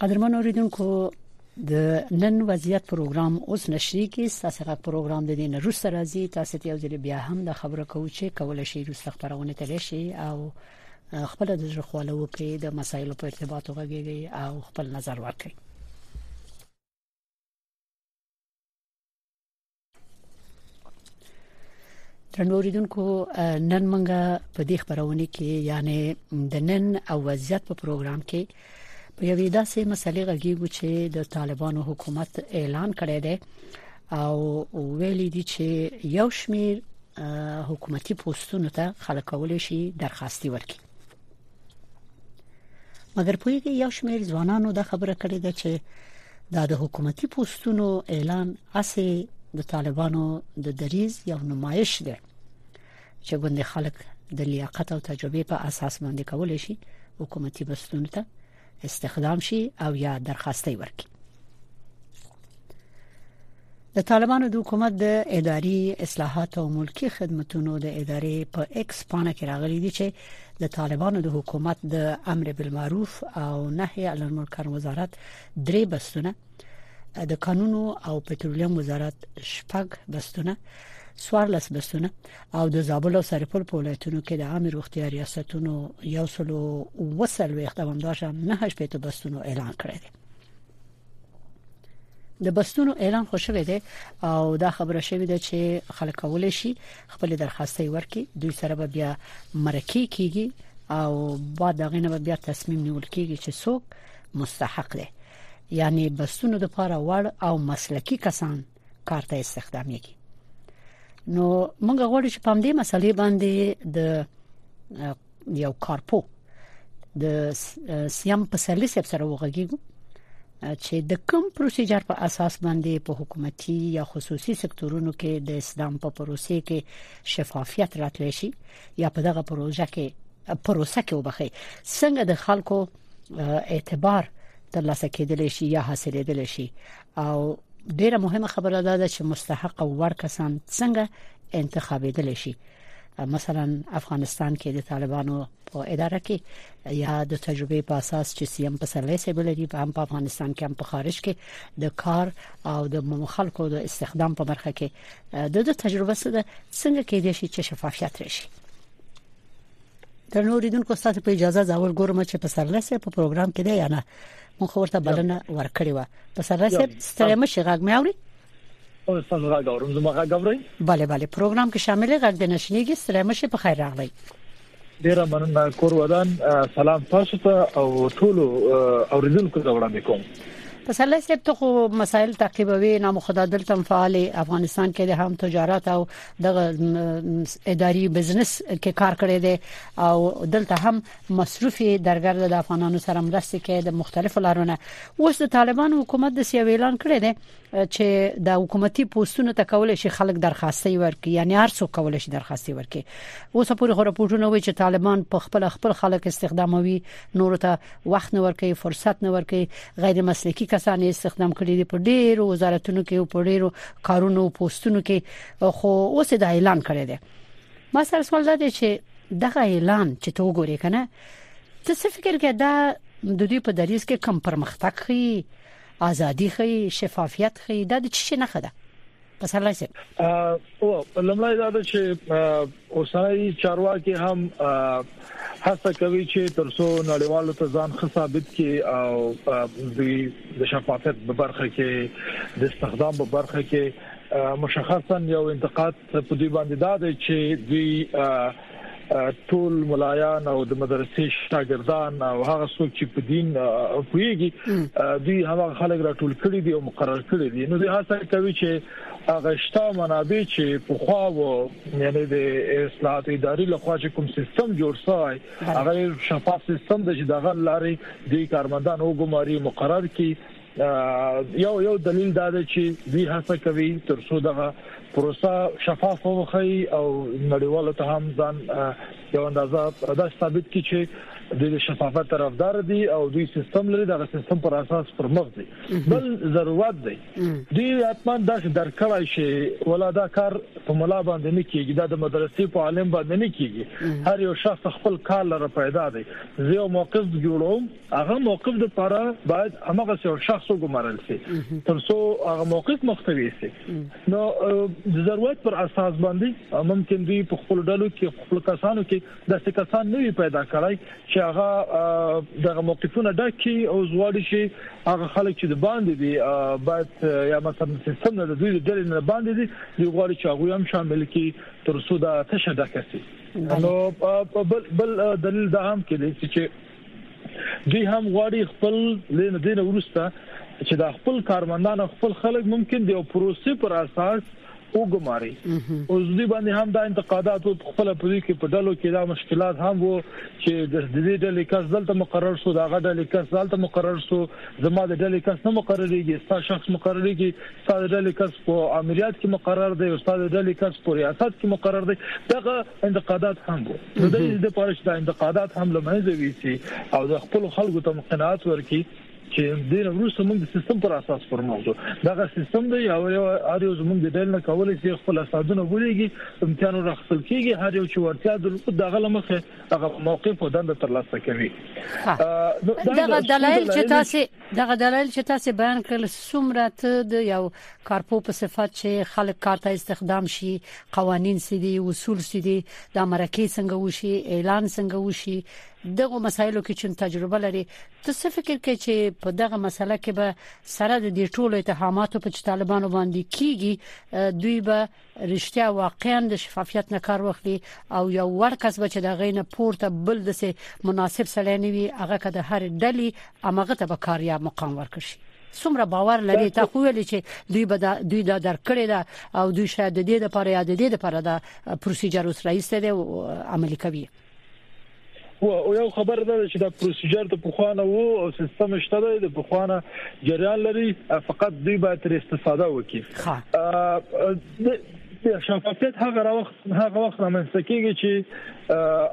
قدرمن اوریدونکو د نن وضعیت پروګرام اوس نشری کی ستاسو غږ پروګرام د دې نه روسته راځي تاسو ته یو ځل بیا هم د خبرو کوو چې کول شي روسته خبرونه تللی شي او خپل د زړه خواله وکړي د مسایلو په ارتباط وغږیږي او خپل نظر ورکړي درنو اوریدونکو نن منګه په دې خبرونه کې یعنی د نن او وضعیت په پروګرام کې په یوې داسې مسلې غږیږو چې د طالبانو حکومت اعلان کړی دی او ویلي دي چې یو شمیر حکومتي پوسټونو ته خلک کولای شي درخواستي ورکړي مګر پویږي یو شمیر ځوانانو دا خبره کړې ده چې دا د حکومتي پوسټونو اعلان اسې د طالبانو د دریز یو نمایش دی چې ګوندې خلک د لیاقت او تجربې په اساس باندې کول شي حکومتي بسلونو ته استخدام شي او یا درخواستي ورکړي د طالبانو د حکومت د اداري اصلاحات او ملکی خدماتو د ادارې په ایکس پاڼه کې راغلي دي چې د طالبانو د حکومت د امر بالمعروف او نهي عن المنکر وزارت درې بسونه د قانونو او پټرولیم وزارت شپږ بستونه سوارلس بسونه او د زابل او سرپل په ولایتونو کې د عام روغتیا ریاستونو یو سلو وسل وخت دوامدار شم نه هش په بسونو اعلان کړی دی د بسونو اعلان خو شوې ده او دا خبره شوې ده چې خلک کولای شي خپل درخواستي ورکړي دوی سره به بیا مرکه کیږي او بعد دغه نه بیا تصمیم نیول کیږي چې څوک مستحق دی یعنی بسونو د پاره وړ او مسلکی کسان کار ته استخدامیږي نو موږ غواړو چې په دې مسلې باندې د یو کارپو د سیام په سلی سب سره وغږیږو چې د کوم پروسیجر په اساس باندې په حکومتي یا خصوصي سکتورونو کې د اسلام په پروسې کې شفافیت راتلی شي یا په دغه پروژه کې پروسه کې وبخي څنګه د خلکو اعتبار ترلاسه کېدلی شي یا حاصلېدلی شي او ډیره مهمه خبره ده چې مستحق او ور کسان څنګه انتخابېدلی شي مثلا افغانستان کې د طالبانو په اداره کې یا د تجربې په اساس چې سیم په سلې سه بلري په هم په افغانستان کې هم په خارج کې د کار او د مخالکو د استخدام په برخه کې د تجربه سره څنګه کې دي چې شفافیت راشي درنو اوریدونکو ستاسو په اجازه زاول ګورم چې په سرلسه په پروګرام کې دی یا نه مخ ورته بلنه ورکړی و په سرلسه ستړي مشه غږ مې اوري او ستاسو غږ اورم زما غږ اوري bale bale پروګرام کې شامل غږ د نشنیږي ستړي مشه په خیر راغلی ډیره مننه کور ودان سلام تاسو ته او ټول اوریدونکو ته وړاندې کوم پسله سپ ته خو مسایل تعقیبوي نام خدا دلته فعال افغانستان کې د هم تجارت او دغه اداري بزنس کې کار کړی دی او دلته هم مصرفي درګرده د افغانانو سره مرسته کوي د مختلفو لارونه اوس د طالبان حکومت د سیو اعلان کړی دی چې د حکومتي پوسټونو ته کول شي خلک درخواستي ورکړي یعنی هر څوک کول شي درخواستي ورکړي اوس پورې خو راپورټونه وایي چې طالبان په خپل خپل خلک استخداموي نور ته وخت نه ورکړي فرصت نه ورکړي غیر مسلکي کسان استخدام کړي دي په ډیرو وزارتونو کې او په ډیرو کارونو پوسټونو کې خو اوس دا اعلان کړی دی ما سره سوال دا دی چې دغه اعلان چې تو ګورې کنه ته څه فکر کې دا د دې په دریس کې کم پرمختګ خي ازادي خي شفافیت خي دا د چی نه خده پسرلی سي او لمړی دا چې اوسنۍ چارواکي هم هڅه کوي چې ترڅو نړیوالو ته ځان ښه ثابت کړي او دوی د شفافیت په برخه کې د استخدام په برخه کې مشخصا یو انتقاد په دوی باندې دا دی چې دوی ټول ملایان او د مدرسې شاګردان او هغه څوک چې په دین پوهیږي دوی هغه خلک راټول کړي دي او مقرر کړي دي نو دوی هڅه کوي چې هغه شته منابع چې پخوا و یعنی د اصلاحات اداري لخوا چې کوم سیستم جوړ شوی هغه شفاف سیستم د چې دغه لارې د کارمندانو وګماري مقرر کی یو یو دلیل دا دی چې دوی هڅه کوي ترڅو دغه پروسه شفاف وخی او نړیوالو ته هم ځان یو اندازه دا ثابت کی چې د شفافیت طرفدار دي او دوی سیستم لري دغه سیستم پر اساس پر مخ دي بل ضرورت دی دی حتمان داسې درک کړای شي ولا دا کار په ملا باندې نه کیږي دا د مدرسې په عالم باندې نه کیږي هر یو شخص خپل کار لره پیدا دی زه یو موقف جوړوم هغه موقف د پاره باید هغه یو شخص وګمارل شي ترڅو هغه موقف مختوي شي نو د ضرورت پر اساس باندې ممکن دی په خپل ډلو کې خپل کسانو کې داسې کسان نه وي پیدا کړای چې هغه دغه موقفونه ډک کړي او زغواړي چې هغه خلک چې د باندې دي باید یا مثلا سیستم نه د دوی د ډلې نه باندې دي دوی غواړي چې هغه هم شامل کړي ترڅو دا تشه ډکه شي نو بل بل دلیل دا هم کېدای شي چې دوی هم غواړي خپل لین دین ورسته چې دا خپل کارمندان او خپل خلک ممکن دی او پروسې پر اساس وګماري او دوی باندې هم دا انتقادات او خپل په دې کې په ډلو کې دا مشکلات هم وو چې د دې ډلې کس دلته مقرر شو دا غډه ډلې کس دلته مقرر شو زما د ډلې کس نه مقررېږي ستا شخص مقررېږي ستا د ډلې کس په امریات کې مقرر دی او ستا د ډلې کس په ریاست کې مقرر دی دغه انتقادات هم وو نو د دې لپاره چې دا انتقادات هم لمنځه ویسي او د خپل خلکو ته قناعت ورکړي چې دین وروسته موږ د سیستم پر اساس پرموږو دغه سیستم دی او یو هر یو زموږ د ډیل نه کولای شي خپل اسادونه ولېږي امکان راخصل کیږي هر یو چې ورتیا د دغه لمخه هغه موقف او دند تر لاسه کوي دغه دلایل چې تاسو دغه دلایل چې تاسو بیان کړل سمره ته د یو کارپو په صفت چې خلک کار ته استخدام شي قوانين سي دي اصول سي دي د مرکه څنګه وشي اعلان څنګه وشي دغه مسایلو کې چې تجربه لري ته څه فکر کوي چې په دغه مسله کې به سره د دې ټولو اتهاماتو په طالبانو باندې کیږي دوی به رښتیا واقعا د شفافیت نه کار واخلي او یو وړ کس به چې د غینه پورته بل د سه مناسب سړی نه وي هغه کده هر ډلې امغه ته به کار یا مقام ورکړي څومره باور لري تا خو ویل چې دوی به دا دوی دا درکړي دا او دوی شاید د دې لپاره یا د دې لپاره دا پروسیجر اوس رئیس ته عملی کوي و او یو خبر ده چې دا پروسیجر ته پخوانه وو او سیستم شته دی د پخوانه جریان لري فقط دوی باید تر استفاده وکړي د شفافیت هغه وخت هغه وخت رامنځته کیږي چې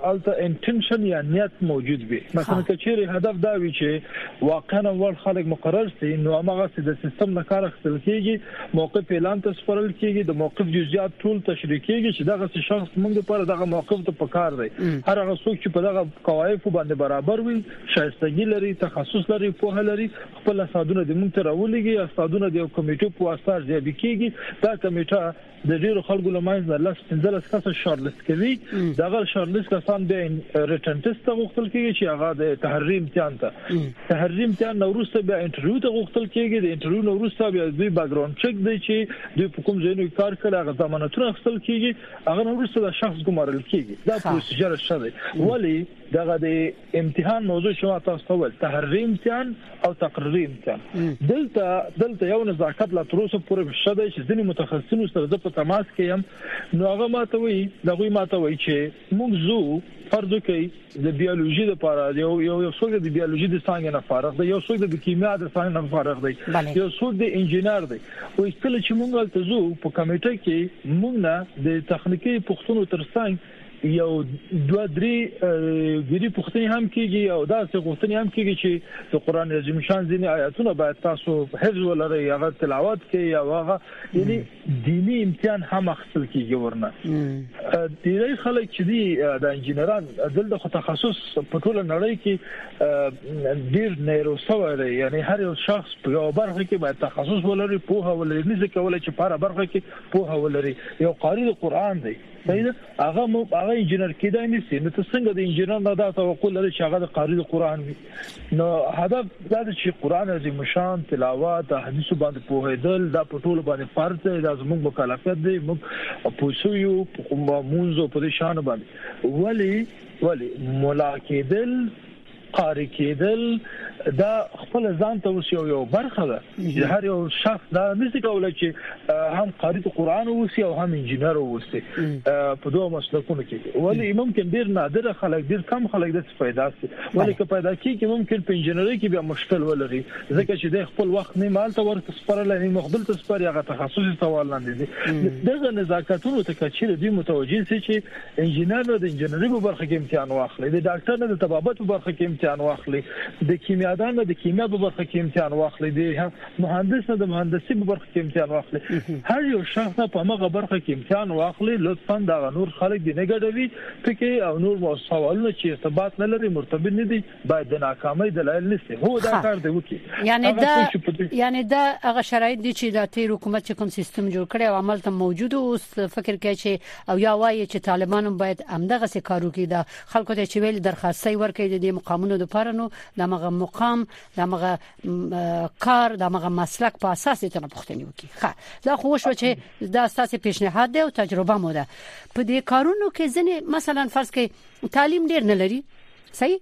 الته انټنشن یا نیت موجود وي مثلا کچېری هدف دا وي چې واقعا ور خلک مقرر سي نو هغه د سیستم لپاره خپل کیږي موقف اعلان ته سپارل کیږي د موقف جزئیات ټول تشریح کیږي چې دغه شخص موږ لپاره دغه موقف ته پکار دی هر هغه څوک چې په دغه قواعد باندې برابر وي شایستګي لري تخصص لري په هله لري خپل استادونه د موږ ته راولېږي استادونه د کمیټو په واسطه ارزیابي کیږي دا کمیټه د ډیرو خلکو لمانځ نه لس 15 کسه شارلست کوي دغه شارلست کسان به ریټنټس ته غوښتل کیږي چې هغه د تحریم امتحان ته تحریر امتحان نه وروسته بیا انټرویو ته غوښتل کیږي د انټرویو نه وروسته بیا دوی بګراوند چک دی چې دوی په کوم ځای نه کار کړی هغه ضمانتونه اخیستل کیږي هغه نه وروسته د شخص ګمارل کیږي دا پروسیجر څه دی ولی دغه د امتحان موضوع شما تاسو ته ول تحریر امتحان او تقریری امتحان دلته دلته یو نزاکت لا تر اوسه پورې شته چې ځینې متخصصینو سره د په تماس کې هم نو هغه ماته وی دغه ماته وی چې موږ ځو، فرض وکړئ، د بیولوژي لپاره، یو یو یو څوک د بیولوژي د څانګې نه فارغ دی، یو څوک د کیمیا د څانګې نه فارغ دی، یو څوک د انجینر دی. اوس کله چې موږ هلته ځو، په کمېټه کې موږ نه د تخنیکي پوښتنو تر څنګ یو دوه درې ګیري پوښتنې هم کېږي او داسې غوښتنې هم کېږي چې د قرآن عظیم شان ځینې آیاتونه باید تاسو حفظ ولرئ، هغه تلاوت کړئ او هغه یعنې دیني امتحان هم اخستل کیږي ورنه ډیری خلک چې دی د انجنیران دلته خو تخصص په ټوله نړۍ کې ډیر نیرو سوی دی یعنی هر یو شخص په یو برخه کې باید تخصص ولري په هغه ولري نه ځکه ولې چې په هر برخه کې په هغه ولري یو قاری قرآن دی صحیح هغه مو هغه انجنیر کیدای نسی نو ته څنګه د انجنیر نه دا توقع لري چې هغه د قاری قرآن وي نو هدف دا دی چې قران عظیم شان تلاوت حدیث باندې پوهیدل دا په ټولو باندې فرض دی دا زموږ مکلفیت دی موږ پوسو یو په کوم مونږ په دې شان باندې ولی ولی ملاکیدل قاری کېدل دا خپل ځان ته اوس یو یو برخه ده هر یو شخص دا نشي کولای چې هم قاری ته قران ووسی او هم انجنیر ووسی په دوه مسلکونو کې ولی ممکن ډیر نادر خلک ډیر کم خلک د پیدا سي ولی که پیدا کیږي ممکن په انجنیری کې بیا مشکل ولري ځکه چې د خپل وخت نه مال ته ورته سپارل نه مخبل ته سپاري هغه تخصصي سوال لاندې دي دغه نزاکتونو ته کچې د متوجي سي چې انجینر نه د انجینری په برخه کې امتحان واخلي د ډاکټر نه د طبابت په برخه کې امتحان واخلي د کیمیادان نه د کیمیا په برخه کې امتحان واخلي د مهندس نه د مهندسي په برخه کې امتحان واخلي هر یو شخص په مغه برخه کې امتحان واخلي لطفا دا نور خلک دی نه ګډوي ټکی او نور سوالونه چې ارتباط نه لري مرتبط نه دي باید د ناکامۍ دلایل نشته هو دا کار دی وکي یعنی دا یعنی دا هغه شرایط دي چې د تیر حکومت کوم سیستم جوړ کړي او عمل ته موجود اوس فکر کوي چې او یا وایي چې طالبانو باید همدغه سي کارو کې دا خلکو ته چې ویل درخواستي ورکړي د دې مقامونو لپاره نو دغه مقام دغه کار دغه مسلک په اساس ته نه پښتني وکي ښه دا خو شو چې دا ستاسو پیشنهاد دی او تجربه مو ده په دې کارونو کې ځنې مثلا فرض کې تعلیم ډیر نه لري صحیح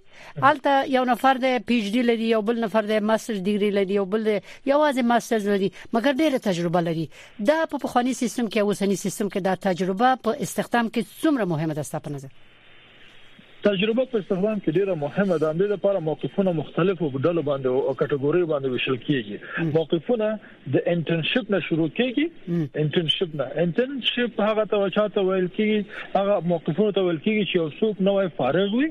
الته یو نفر د پی ایچ ډی لري یو بل نفر د ماستر ډیګري لري یو بل یوازې ماستر لري مګر ډیره تجربه لري دا په پخوانی سیستم کې اوسنی سیستم کې دا تجربه په استخدام کې څومره مهمه ده ستاسو په نظر تجربه په استخدام کې ډیره مهمه ده د لپاره موقفونه مختلفو ډلو باندې او کټګوري باندې وشل کیږي موقفونه د انټرنشپ نه شروع کیږي انټرنشپ نه انټرنشپ هغه ته چاته ویل کیږي هغه موقفونو ته ویل کیږي چې یو څوک نوې فارغ وي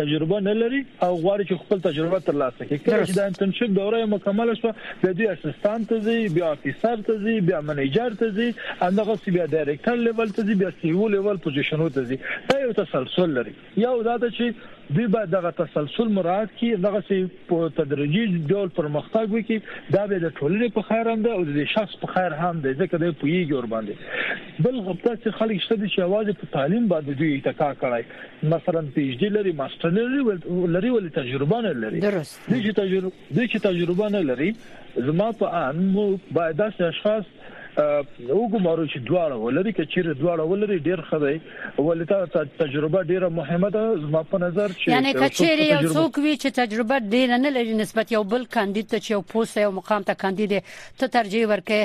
تجربه نه لري او غواړي چې خپل تجربه ترلاسه کړي کله چې د انټرنشپ دوره مکمله شوه د دې اسسټانټ ته ځي بیا افیسر ته ځي بیا منیجر ته ځي همدغه بیا ډایریکټر لیول ته ځي بیا سیو لیول پوزیشنو ته ځي دا یو تسلسل لري یو دا ده چې دوی باید دغه تسلسل مراعات کړي دغه سي په تدریجي ډول پرمختګ وکړي دا به د ټولنې په خیر هم ده او د شخص په خیر هم ده ځکه دوی په یوه جوړ باندې بل غوښته چې خلک شته چې आवाज په تعلیم باندې دوی اتکا کړای مثلا پی ایچ ډی لري ماستر لري لري ولې تجربه نه لري درست دوی چې تجربه دوی چې تجربه نه لري زما په ان مو باید داسې اشخاص او ګمارو چې دواړه ولري که چیرې دواړه ولري ډیر ښه دی ولې تا تجربه ډیره مهمه ده زما په نظر چې یعنی که چیرې یو څوک وی چې تجربه ډیره نه لري نسبت یو بل کاندید ته چې یو پوسټ یو مقام ته کاندید ته ترجیح ورکې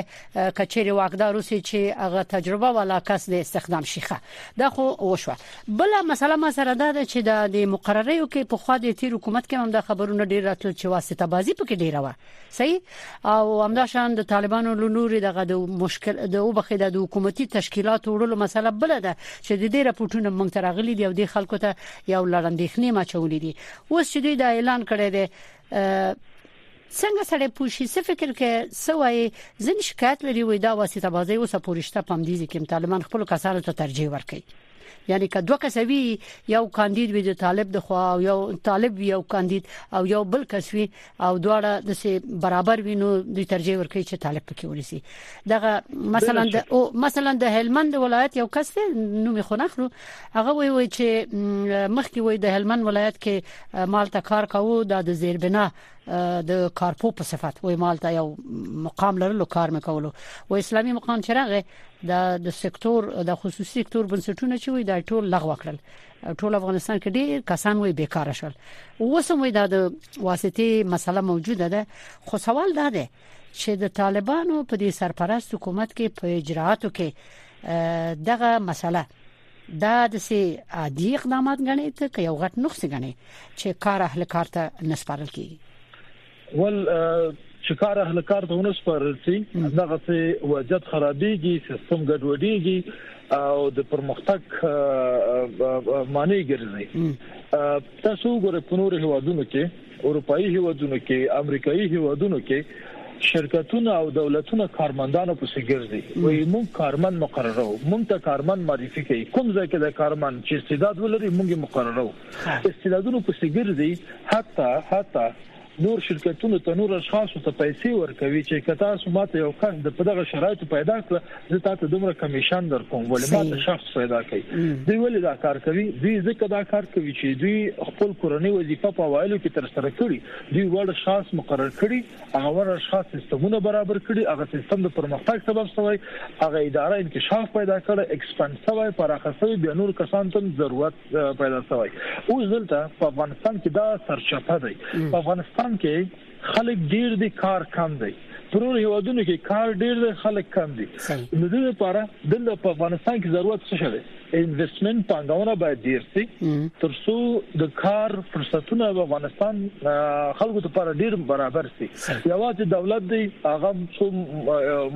که چیرې واقدار اوسي چې هغه تجربه ولا کس د استخدام شيخه دا خو وشو بل مسله ما سره دا ده چې د مقرریو کې په خو د تیر حکومت کې هم د خبرونو ډیر راتل چې واسطه بازی پکې ډیره و صحیح او همدا شان د طالبانو له لوري دغه د مشکل د وبخې د حکومتي تشکیلات وړلو مسله بل ده چې د دې راپورټونو مونږ ته راغلي دی او د خلکو ته یو لړندېخنې ما چولې دي اوس چې دوی دا اعلان کړی دی څنګه سړی پوښي څه فکر کې سوای ځین شکایت لري وای دا واسطه بازي اوسه پورشته پم دي چې طالبان خپل کسانو ته ترجیح ورکړي یعنی که دوه کس وی یو کاندید وی د طالب د خو او یو طالب وی یو کاندید او یو بل کس وی او دواړه د سي برابر وی نو د ترجیح ورکړي چې طالب پکې ونیسي دغه مثلا د او مثلا د هلمند ولایت یو کس دی نو می خو نه خرو هغه وی وی چې مخکې وی د هلمند ولایت کې مالته کار کاوه د زیربنا د کارپو په صفت وای مالته یو مقام لرلو کار میکولو و اسلامي مقام چرغه دا د سکتور د خصوصي سکتور بنسټونه چې وي دا ټول لغوه کړل ټول افغانستان کې ډیر کسان وي بیکاره شول اوس هم دا د واسطې مسله موجوده ده خو سوال دا دی چې د طالبانو په دې سرپرست حکومت کې په اجراتو کې دغه مسله دا د سي عادي اقدامات غني ته یو غټ نقص غني چې کار اهل کار ته نسپارل کیږي ول چې کار اهل کار ته ونس پرسي دغه څه وضعیت خرابېږي سیستم ګډوډېږي او د پرمختګ معنی ګرځي تاسو ګورئ په نور هیوادونو کې اروپאי هیوادونو کې امریکایي هیوادونو کې شرکتونه او دولتونه کارمندانو په سګرځي وي موږ کارمن مقررو موږ ته کارمن معرفي کوي کوم ځای کې د کارمن چې استعداد ولري موږ مقررو استعدادونو پسې ګرځي حتی حتی نور شرکتونو ته نور اشخاصو ته پیسې ورکوي چې که تاسو ماته یو کس د په دغه شرایطو پیدا کړ زه تاسو دومره کمیشن در کوم ولې ماته شخص پیدا کوي دوی ولې دا کار کوي دوی ځکه دا کار کوي چې دوی خپل کورنۍ وظیفه په وایلو کې تر سره کړي دوی وړ شخص مقرر کړي هغه وړ شخص سیستمونه برابر کړي هغه سیستم د پرمختګ سبب شوی هغه اداره انکشاف پیدا کړ ایکسپاند شوی پراخه شوی بیا نور کسان ته ضرورت پیدا شوی اوس دلته په افغانستان کې دا سرچپه دی په افغانستان کې خلک ډیر دي کار کم دی پرور هیوادونو کې کار ډیر دی خلک کم دي نو د لپاره د په افغانستان کې ضرورت څه شوی انویسټمنټ پانګونه باید ډیر شي ترڅو د کار فرصتونه په افغانستان خلکو لپاره ډیر برابر شي یوازې دولت دی هغه څو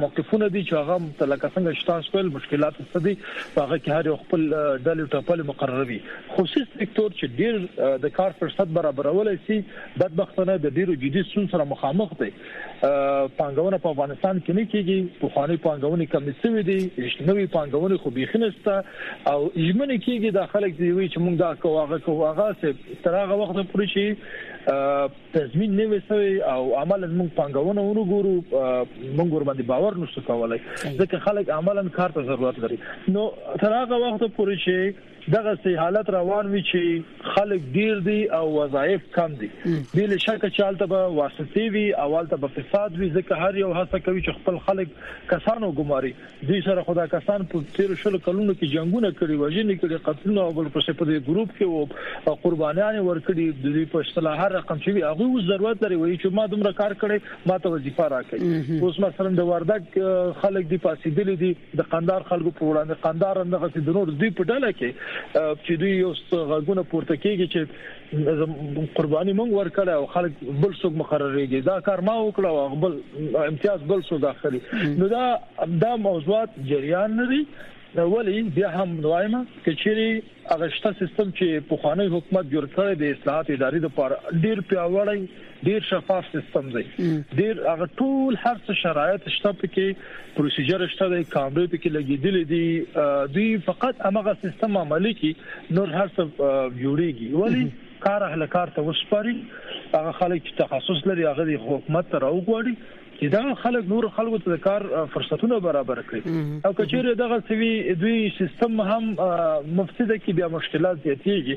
موقفونه دي چې هغه تلکه څنګه شتاس کول مشکلات څه دي په هغه کې هر یو خپل ډلې ټاپل مقرروي خصوصي سکتور چې ډیر د کار فرصت برابرولای شي بدبختانه د ډیرو جدي ستونزو سره مخامخ دی پانګونه په افغانستان کې نه کیږي په خواني پانګونې کمې شوې دي نوې پانګونې خو بيخي نشته او ژمنې کیږي د خلک دی وی چې موږ دا کوه هغه کوه هغه تر هغه وخت پورې شي تضمین نه وي سوی او عملا موږ پنګونه ونه ګورو موږ ور باندې باور نشو کولای ځکه خلک عملا کار ته ضرورت لري نو تر هغه وخت پورې چې دغه سي حالت روان وي چې خلک ډیر دي او وظایف کم دي بل شک چې حالت به واسطي وي او حالت به فساد وي ځکه هر یو هڅه کوي چې خپل خلک کسانو ګماري دوی سره خو دا کسان په تیرو شلو کلونو کې جنگونه کړي، وژنې کړي، قتلونه او بل پسې په دې ګروپ کې وو او قربانیان یې ورکړي، د دوی په اصطلاح هر رقم چې وي هغوی اوس ضرورت لري وایي چې ما دومره کار کړی ما ته وظیفه راکړئ. اوس مثلا د وردګ خلک دي پاسیدلي دي د قندار خلکو په وړاندې، قندار هم دغسې د نور دوی په ډله کې چې دوی یو څه غږونه پورته کیږي چې قرباني مونږ ورکړه او خلک بل څوک مقررېږي دا کار ما وکړه او خپل امتیاز بل څوک اخلي نو دا دا موضوعات جریان نه دي ولی بیا هم وایم کچېری هغه شته سیستم چې په خوانی حکومت جوړ کړی د اصلاحات ادارې د پر ډیر پیاوړی ډیر شفاف سیستم دی ډیر هغه ټول هر څه شرایط شته پکې پروسیجر شته دی کامرې پکې لګیدلې دي دوی فقط هغه سیستم عملی کی نور هر څه جوړیږي ولی کار اهل کار ته وسپاري هغه خلک چې تخصص لري هغه د حکومت ته راوغواړي چې دا خلک نور خلکو ته کار فرصتونه برابر کړي او کچېره دغه سوي دوی سیستم هم مفسده کې بیا مشکلات زیاتېږي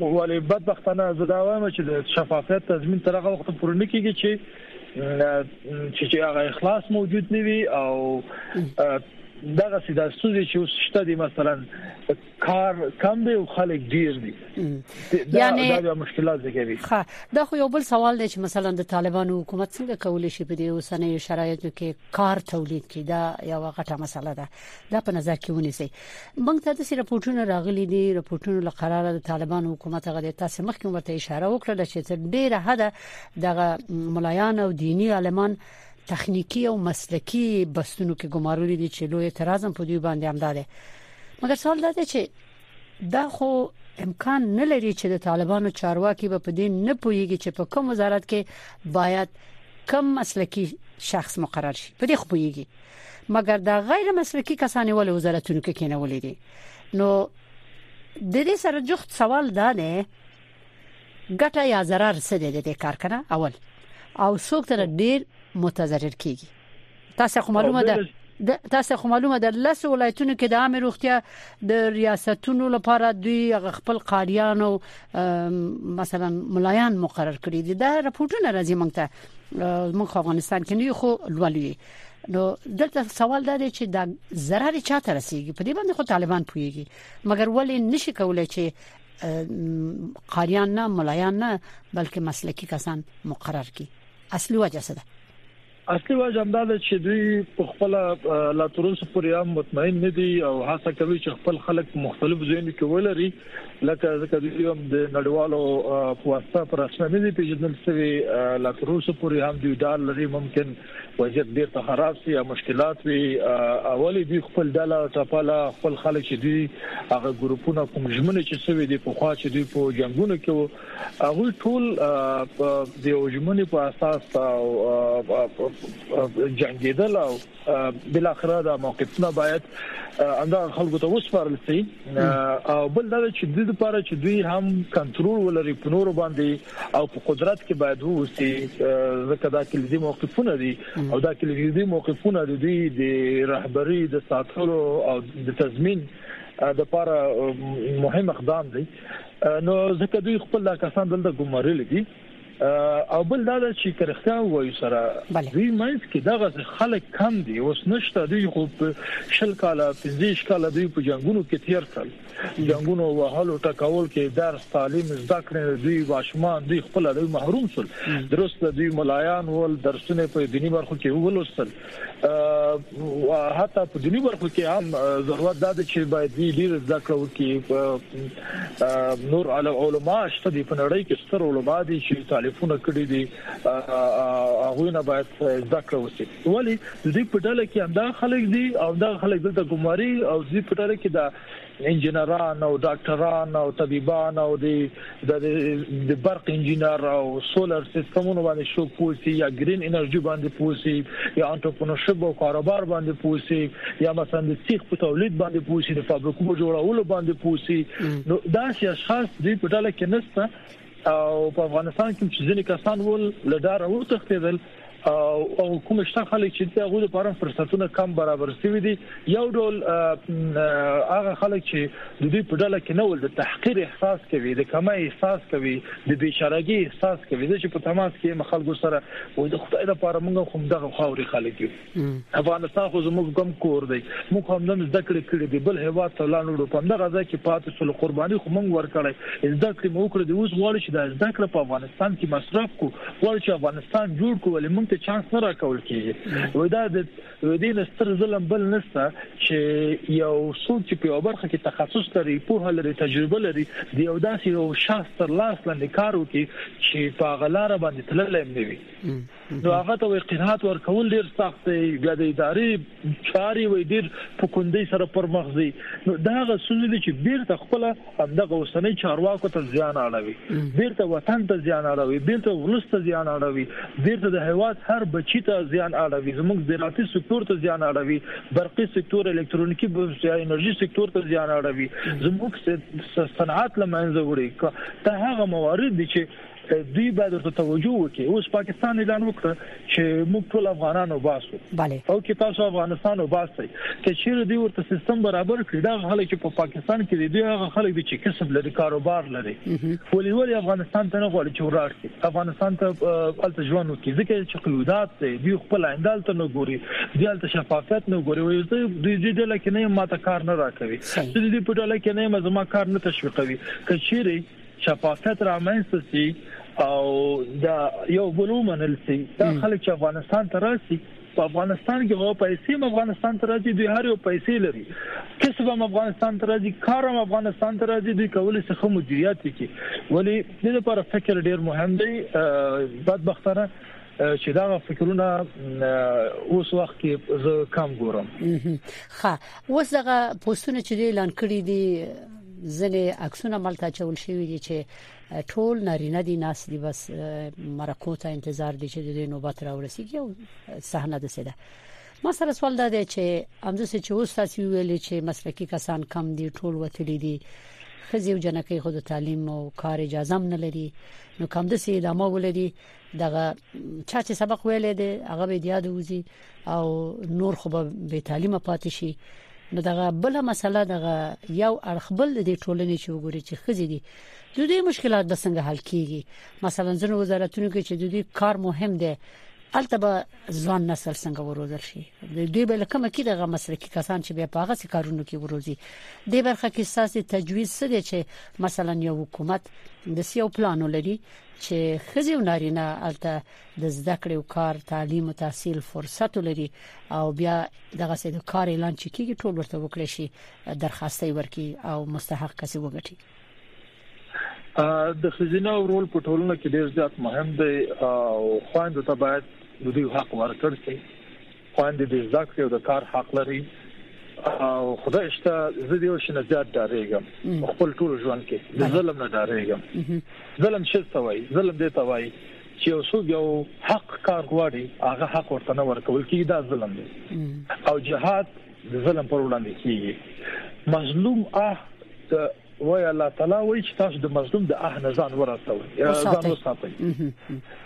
ولې بدبختانه زه دا وایم چې د شفافیت تضمین تر هغه وخت پورې نه کیږي چې چې هغه اخلاص موجود نه وي او دغه سي د ستونزې چې اوس شته دي مثلا کار کم دی او خلک ډیر دي یعنی دا مشکلات زیږوي ښه دا خو یو بل سوال دی چې مثلا د طالبانو حکومت څنګه کولی شي په دې اوسنۍ شرایطو کې کار تولید کړي دا یو غټه مسله ده دا په نظر کې ونیسي بنګ ته داسې راپورټونه راغلي دي راپورټونو له قراره د طالبانو حکومت هغه د تاسو مخکې ورته اشاره وکړه چې تر ډیره حد دغه ملایان او دینی عالمان تخنیکی او مسلکی بستونو کې ګمارولي دي چې لوی اعتراض هم په دوی باندې همدا دی مګر سوال دا دی چې دا خو امکان نه لري چې د طالبانو چارواکي به په دې نه پوهیږي چې په کوم وزارت کې باید کم مسلکی شخص مقرر شي په دې خو پوهیږي مګر دا غیر مسلکي کسان ولې وزارتونو کې کېنولې دي نو د دې سره جوخت سوال دا دی ګټه یا zarar څه دی د دې کار کنه اول او څوک تر ډیر متضرر کیږي تاسو خو معلومه ده د تاسو خو معلومه ده لس ولایتونو کې د عامه روغتیا د ریاستونو لپاره دوی خپل قاریان او مثلا ملایان مقرر کړی دي دا راپورټونه راځي مونږ ته مونږ افغانستان کې نه خو لولوي نو دلته سوال دا دی چې دا zarar چاته رسیږي په دې باندې خو طالبان پويږي مګر ولې نشي کولای چې قاریان نه ملایان نه بلکې مسلکي کسان مقرر کی اصلي وجه څه ده اصلي وجه هم دا ده چې دوی په خپل لا تر اوسه پورې هم مطمئن نه دي او هڅه کوي چې خپل خلک مختلف ځایونو کې ولري لکه ځکه دوی هم د نړیوالو په واسطه پر اسنه نه دي پیژندل شوی لا تر اوسه پورې هم دوی ډال لري ممکن وضعیت بیرته خراب شي او مشکلات وي اولي دوی خپل ډله ټپله خپل خلک چې دوی هغه ګروپونه کوم ژمنه چې سوي دي په خوا چې دوی په جنگونو کې هغه ټول د ژمنې په اساس جنگیدل او بل اخره دا موقفونه باید انده خلکو ته وسپارل شي او بل دا چې د لپاره چې دوی هم کنټرول ولري په نور باندې او په قدرت کې باید ووسی ځکه دا کلیدي موقفونه دي او دا کلیدي موقفونه د دوی د رهبری د ساتلو او د تضمین د لپاره مهم اقدام دی نو ځکه دوی خپل کسان دلته ګمارل دي او بل دا چې کرختیا وایي سره دوی مینس کې دغه خلک کم دي اوس نشته دوی خو شل کاله 15 کاله دوی په جنگونو کې تیر کړل جنګونو او وهلو ټکول کې درس تعلیم زده کړې دوی ماشومان دوی خپل له محروم شول درست دوی ملایان ول درسونه په دینی برخو کې ولوستل حتی په دینی برخو کې هم ضرورت دا دی چې باید دوی ډیر زده کړو کې نور علماء شته دی په نړۍ کې ستر علماء دي چې تالیفونه کړی دي هغه نه باید زده کړو ولې د دوی په ډله کې همدغه خلک دي او همدغه خلک دلته ګماري او د دوی په ډله کې د انجینران او ډاکټران او طبیبان او د د برق انجینر او سولر سیستمونو باندې شو پوسی یا ګرین انرژي باندې پوسی یا انټرپرنورشپ او کاروبار باندې پوسی یا مثلا د سیخ په تولید باندې پوسی د فابریکو جوړولو باندې پوسی نو دا چې اشخاص دوی په ډله کې نشته او په افغانستان کې چې ځینې کسان ول له ډاره وتښتیدل او کوم شته خلک چې د غوډه لپاره فرصتونه کم برابر شوي دي یو ډول هغه خلک چې د دوی په ډله کې نه ول د تحقیر احساس کوي د کمه احساس کوي د بیچارهګي احساس کوي چې په تماس کې مخالګو سره و د خدای لپاره موږ هم دغه خاوري خلک یو افغانستان خو زموږ کوم کور دی موږ هم نن زده کړې کړې دي بل هیواد ته لاړ وړو په دغه ځای کې پاتې سول قرباني خو موږ ورکړې زده کړې مو کړې دي اوس غواړو چې دا زده کړې په افغانستان کې مصرف کو غواړو چې افغانستان جوړ کو ولې موږ ته چانس نه راکول کیږي وای دا د دې نستر ظلم بل نسته چې یو څوک چې په برخه کې تخصص لري په هله لري تجربه لري د یو داسې یو شخص تر لاس لاندې کار وکړي چې په غلاره باندې تللی نه وي نو هغه ته وي قناعت ورکول ډیر سخت دی بیا د اداري چاري وي ډیر په کندې سره پر مخ ځي نو دا غ سولې دي چې بیرته خپل همدغه اوسنۍ چارواکو ته ځان اړوي بیرته وطن ته ځان اړوي بیرته ولسته ځان اړوي بیرته د هیواد هر بچی ته ځان اړوي زموږ زراعتي سکتور ته ځان اړوي برقي سکتور الکترونیکی انرژي سکتور ته ځان اړوي زموږ صنعت لمنځه وړي دا هغه موارد دي چې دوی باید ورته توجه وکړي اوس پاکستان اعلان وکړ چې موږ ټول افغانان وباسو او کې تاسو افغانستان وباسي که چیرې دوی ورته سیستم برابر کړي دا خلک په پاکستان کې دي دوی هغه خلک دي چې کسب لري کاروبار لري ولې ولې افغانستان ته نه غواړي چې ورارسي افغانستان ته خپل ژوند وکړي ځکه چې قیودات دي دوی خپل اندال ته نه ګوري دلته شفافیت نه ګوري وایي دوی دې ډله کې نه ماته کار نه راکوي دوی په ډله کې نه مزما کار نه تشویقوي که چیرې شفافیت رامنځته شي او د یو بل ومنل شي دا خلک چې افغانستان ته راشي په افغانستان کې هو پیسې م افغانستان ته راځي دوی هر یو پیسې لري کسب م افغانستان ته راځي کار م افغانستان ته راځي دوی کولای شي خو مدیریت وکړي ولی د لپاره فکر ډیر مهم دی بدبختانه چې دا فکرونه اوس وخت کې زه کم ګورم ښه اوس دغه پوسټونه چې اعلان کړی دي ځنې عکسونه ملته چول شوی دي چې ټول نارینه دي ناس دي بس مرکو ته انتظار دي چې د نوبت راورسیږي او صحنه د سیده ما سره سوال دا دی چې امزه چې اوس تاسو ویلې چې مسلکي کسان کم دي ټول وتلی دي خزي او جنکې خود تعلیم او کار اجازه هم نه لري نو کوم د سي ادامه ولري دغه چا چې سبق ویلې دی هغه به یاد وزي او نور خو به بې تعلیمه پاتې شي نو دغه بل مسله دغه یو اړخبل د ټولنې چې وګوري چې خزي دي د دې مشکلات به څنګه حل کیږي مثلا ځینې وزارتونو کې چې د دې کار مهم دی الته به ځوان نسل څنګه وروزل شي دوی به لکه مکه دغه مسلکي کسان چې بیا په هغه کارونو کې وروزي د برخه کې ساسي تجویز څه دی چې مثلا یو حکومت د سیو پلان لري چې خزي او نارینه الته د زده کړې او کار تعلیم او تحصیل فرصت لري او بیا دغه سید کار اعلان چې کیږي ټول ورته وکړي شي درخواستي ورکي او مستحق کسي وګټي د خزینه او رول په ټولنه کې ډیر زیات مهم دی او خواند ته باید د دې حق ورکړ شي خویندې د زده کړې او د کار حق لري او خدای شته زه دیو شنه زیات ډاریږم خپل ټول ژوند کې د ظلم نه ډاریږم ظلم څه ته وایي ظلم دې ته وایي چې یو څوک یو حق کار غواړي هغه حق ورته نه ورکول کیږي دا ظلم دی او جهاد د ظلم پر وړاندې کیږي مظلوم اه وای الله تعالی وای چې تاسو د مظلوم د اه نه ځان ورسوي ځان وساتئ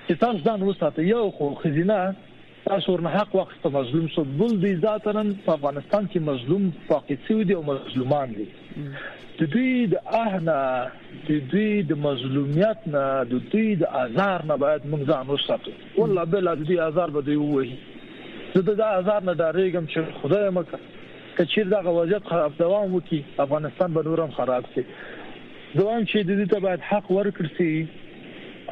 چې تاسو ځان وساتئ یو خو خزینه تاسو ورنه حق واخیسته مظلوم سو بل دی ذاتا په افغانستان کې مظلوم فاقد سوي دي او مظلومان دي د دوی د اهنا د دوی د مظلومیت نه د دوی د آزار نه باید موږ ځان وساتو والله بل د دوی آزار به دوی وایي زه د آزار نه ډارېږم چې خدای مکه کچیر دغه وضعیت خراب دوام وکي افغانستان به نورم خراب شي دوام چې د دې ته باید حق ورکړ شي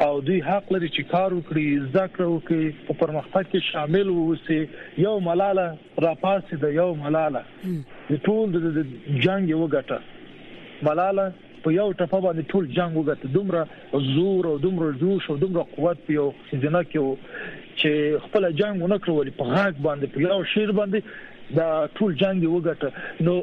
او دوی حق لري چې کار وکړي، زده کړه وکړي، په پرمختګ کې شامل واوسي. یو ملاله راپاڅېده، یو ملاله د ټول د جنګ یې وګټه. ملاله په یو ټپه باندې ټول جنګ وګټه. دومره زور او دومره جوش او دومره قوت په یو ښځینه کې و چې خپل جنګ ونه کړ ولې په غږ باندې په یو شعر باندې دا ټول جنگ وګټه نو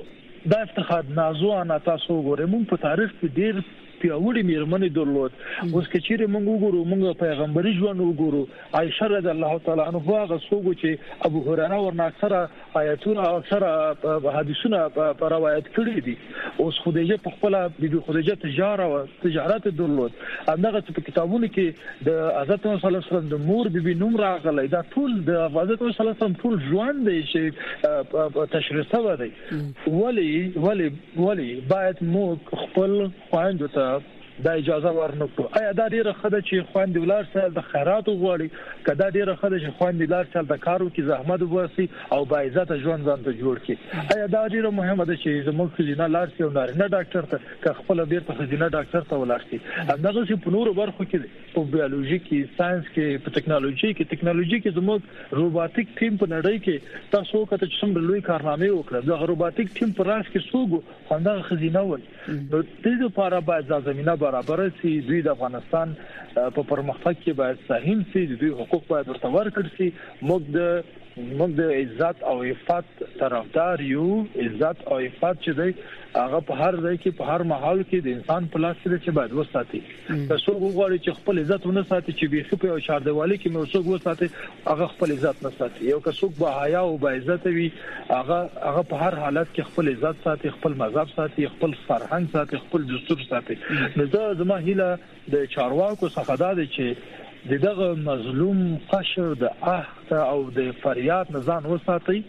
دا افتخار نازو انا تاسو وګورئ مونږ په تاریخ کې ډیر پیاوړي میرمنې درلود اوس که چیرې موږ وګورو موږ پیغمبري ژوند وګورو عائشه رضی الله تعالی عنها هغه څوک چې ابو هريره ورنه اکثره آیاتونه او اکثره حدیثونه په روایت کړی دي اوس خدیجه په خپل بیبي خدیجه تجاره او تجارت درلود هغه چې په کتابونو کې د حضرت صلی الله علیه وسلم د مور بیبي نوم راغلی دا ټول د حضرت صلی الله علیه وسلم ټول ژوند دی چې تشریح شوی دی ولی ولی ولې باید موږ خپل خویندو ته دا اجازه ورنکړو ایا دا ډیره خده چې خوندې ولار سال د خیرات وغواړي که دا ډیره خده چې خوندې لار سال د کارو کې زحمت وباسي او با عزت ژوند ځان ته جوړ کړي ایا دا ډیره مهمه ده چې زموږ خزینه لار سي او نارینه ډاکټر ته که خپل بیرته خزینه ډاکټر ته ولار سي همدغه چې په نورو برخو کې په بیولوژي کې ساينس کې په ټکنالوژي کې ټکنالوژي کې زموږ روباتیک ټیم په نړۍ کې تاسو کته چې څومره لوی کارنامې وکړه د روباتیک ټیم په راس کې سوګو خوندغه خزینه ول نو د دې لپاره باید دا زمينه برابر شي دوی د افغانستان په پرمختګ کې باید ساحل شي دوی حقوق باید ورته ورکړ شي موږ د موږ د عزت او عفت طرفدار یو عزت او عفت چې دی هغه په هر ځای کې په هر محل کې د انسان په لاس کې چې باید وساتي که څوک وغواړي چې خپل عزت ونه ساتي چې به خپل او چار دیوالي کې نو څوک وساتي هغه خپل عزت نه ساتي یو که څوک به حیا او به عزت وي هغه هغه په هر حالت کې خپل عزت ساتي خپل مذهب ساتي خپل فرهنګ ساتي خپل دستور ساتي نو دا زما هیله د چارواکو څخه دا دی چې د دغه مظلوم قشر د اهت او د فریاد نه ځان وساتي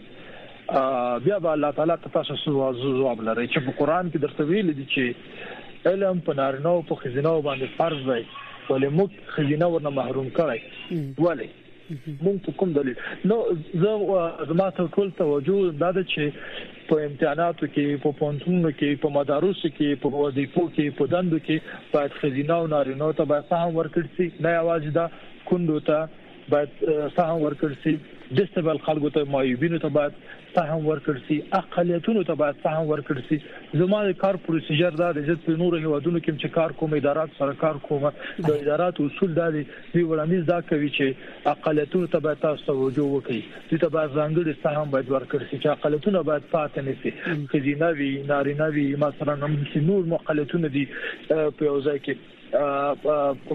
بیا به الله تعالی ته تاسو ځواب لرئ چې په قران کې درته ویل دي چې علم په نارینه او په خزینه باندې فرض دی ولې موږ خزینه ورنه محروم کړی ولې مونږ په کوم دلیل نو زه زما تر ټول توجه دا ده چې په امتحاناتو کې په پونتونو کې په مدارسو کې په وظیفو کې په دندو کې باید خزینه او نارینه ته باید سهم ورکړ شي نه یوازې دا کندو ته باید سهم ورکړ شي ډیسبل خلکو ته معیوبینو ته باید سهم ورکړ سي اقلیتونو ته باید سهم ورکړ سي زما د کار پروسیجر دا دی زه په نورو هیوادونو کې چې کار کوم ادارات سره کار کوم د ادارات اصول دا دي دوی وړاندیز دا کوي چې اقلیتونو ته باید تاسو توجه وکړي دوی ته باید ځانګړي سهم باید ورکړ سي چې اقلیتونه باید پاتې نه سي خزینه وي نارینه وي مثلا هم نور مقالیتونه دي په یو ځای کې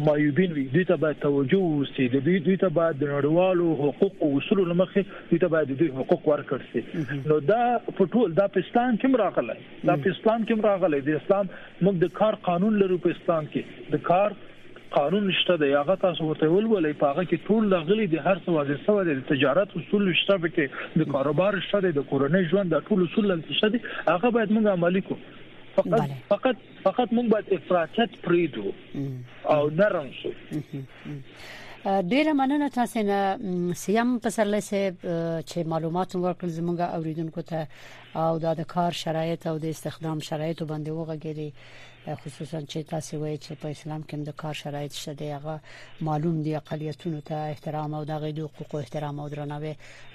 معیوبین وي دوی ته باید توجه ووسی د دوی دوی ته باید د نړیوالو حقوق او اصولو لمخې دوی ته باید دوی حقوق ورکړ شي نو دا په ټول دا په اسلام کې راغلی دا په اسلام کې راغلی د اسلام موږ د کار قانون لرو په اسلام کې د کار قانون شته دی هغه تاسو ورته ولولئ په هغه کې ټول لغلي د هر څه واضح سوی دی تجارت اصول شته به کې د کاروبار شته دی د کورنۍ ژوند د ټول اصول شته دی هغه باید موږ عملی کو فقط بله. فقط فقط مونږ باید افراطیت پریدو او نرم شو ډیره مننه تاسو نه سیم پسرلی صاحب چې معلومات ورکړل زموږ اوریدونکو ته او دا د کار شرایط او د استخدام شرایط باندې وغږیدي خصوصا چې تاسو وایي چې په اسلام کې د کار شرایط شته دی هغه معلوم دی اقلیتونو ته احترام او دغه د حقوقو احترام او درناوی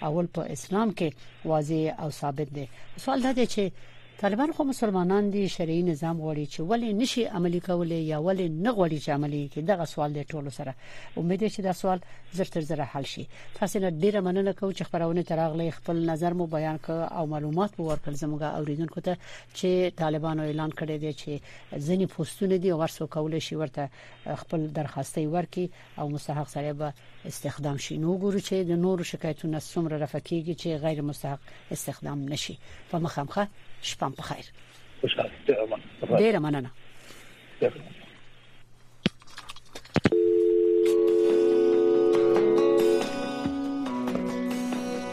اول په اسلام کې واضح او ثابت دی سوال دا دی چې طالبان خو مسلمانان دي شرعي نظام غواړي چې ولې نشي عملي کولای یا ولې نه غواړي چې عملي کړي دغه سوال دی ټولو سره امید چې دا سوال زر تر زر حل شي تاسو نه ډیره مننه کوم چې خبرونه تراغلي خپل نظر مو بیان ک او معلومات مو ورکړ زموږ اوریدونکو ته چې طالبانو اعلان کړی دی چې ځینې پوسټونه دي ورسو کولای شي ورته خپل درخواستي ورکړي او مستحق سړی به استخدام شي نو ګورو چې د نورو شکایتونه څومره رفع کیږي چې غیر مستحق استخدام نشي په مخامخه شپم په خیر ډیر مننه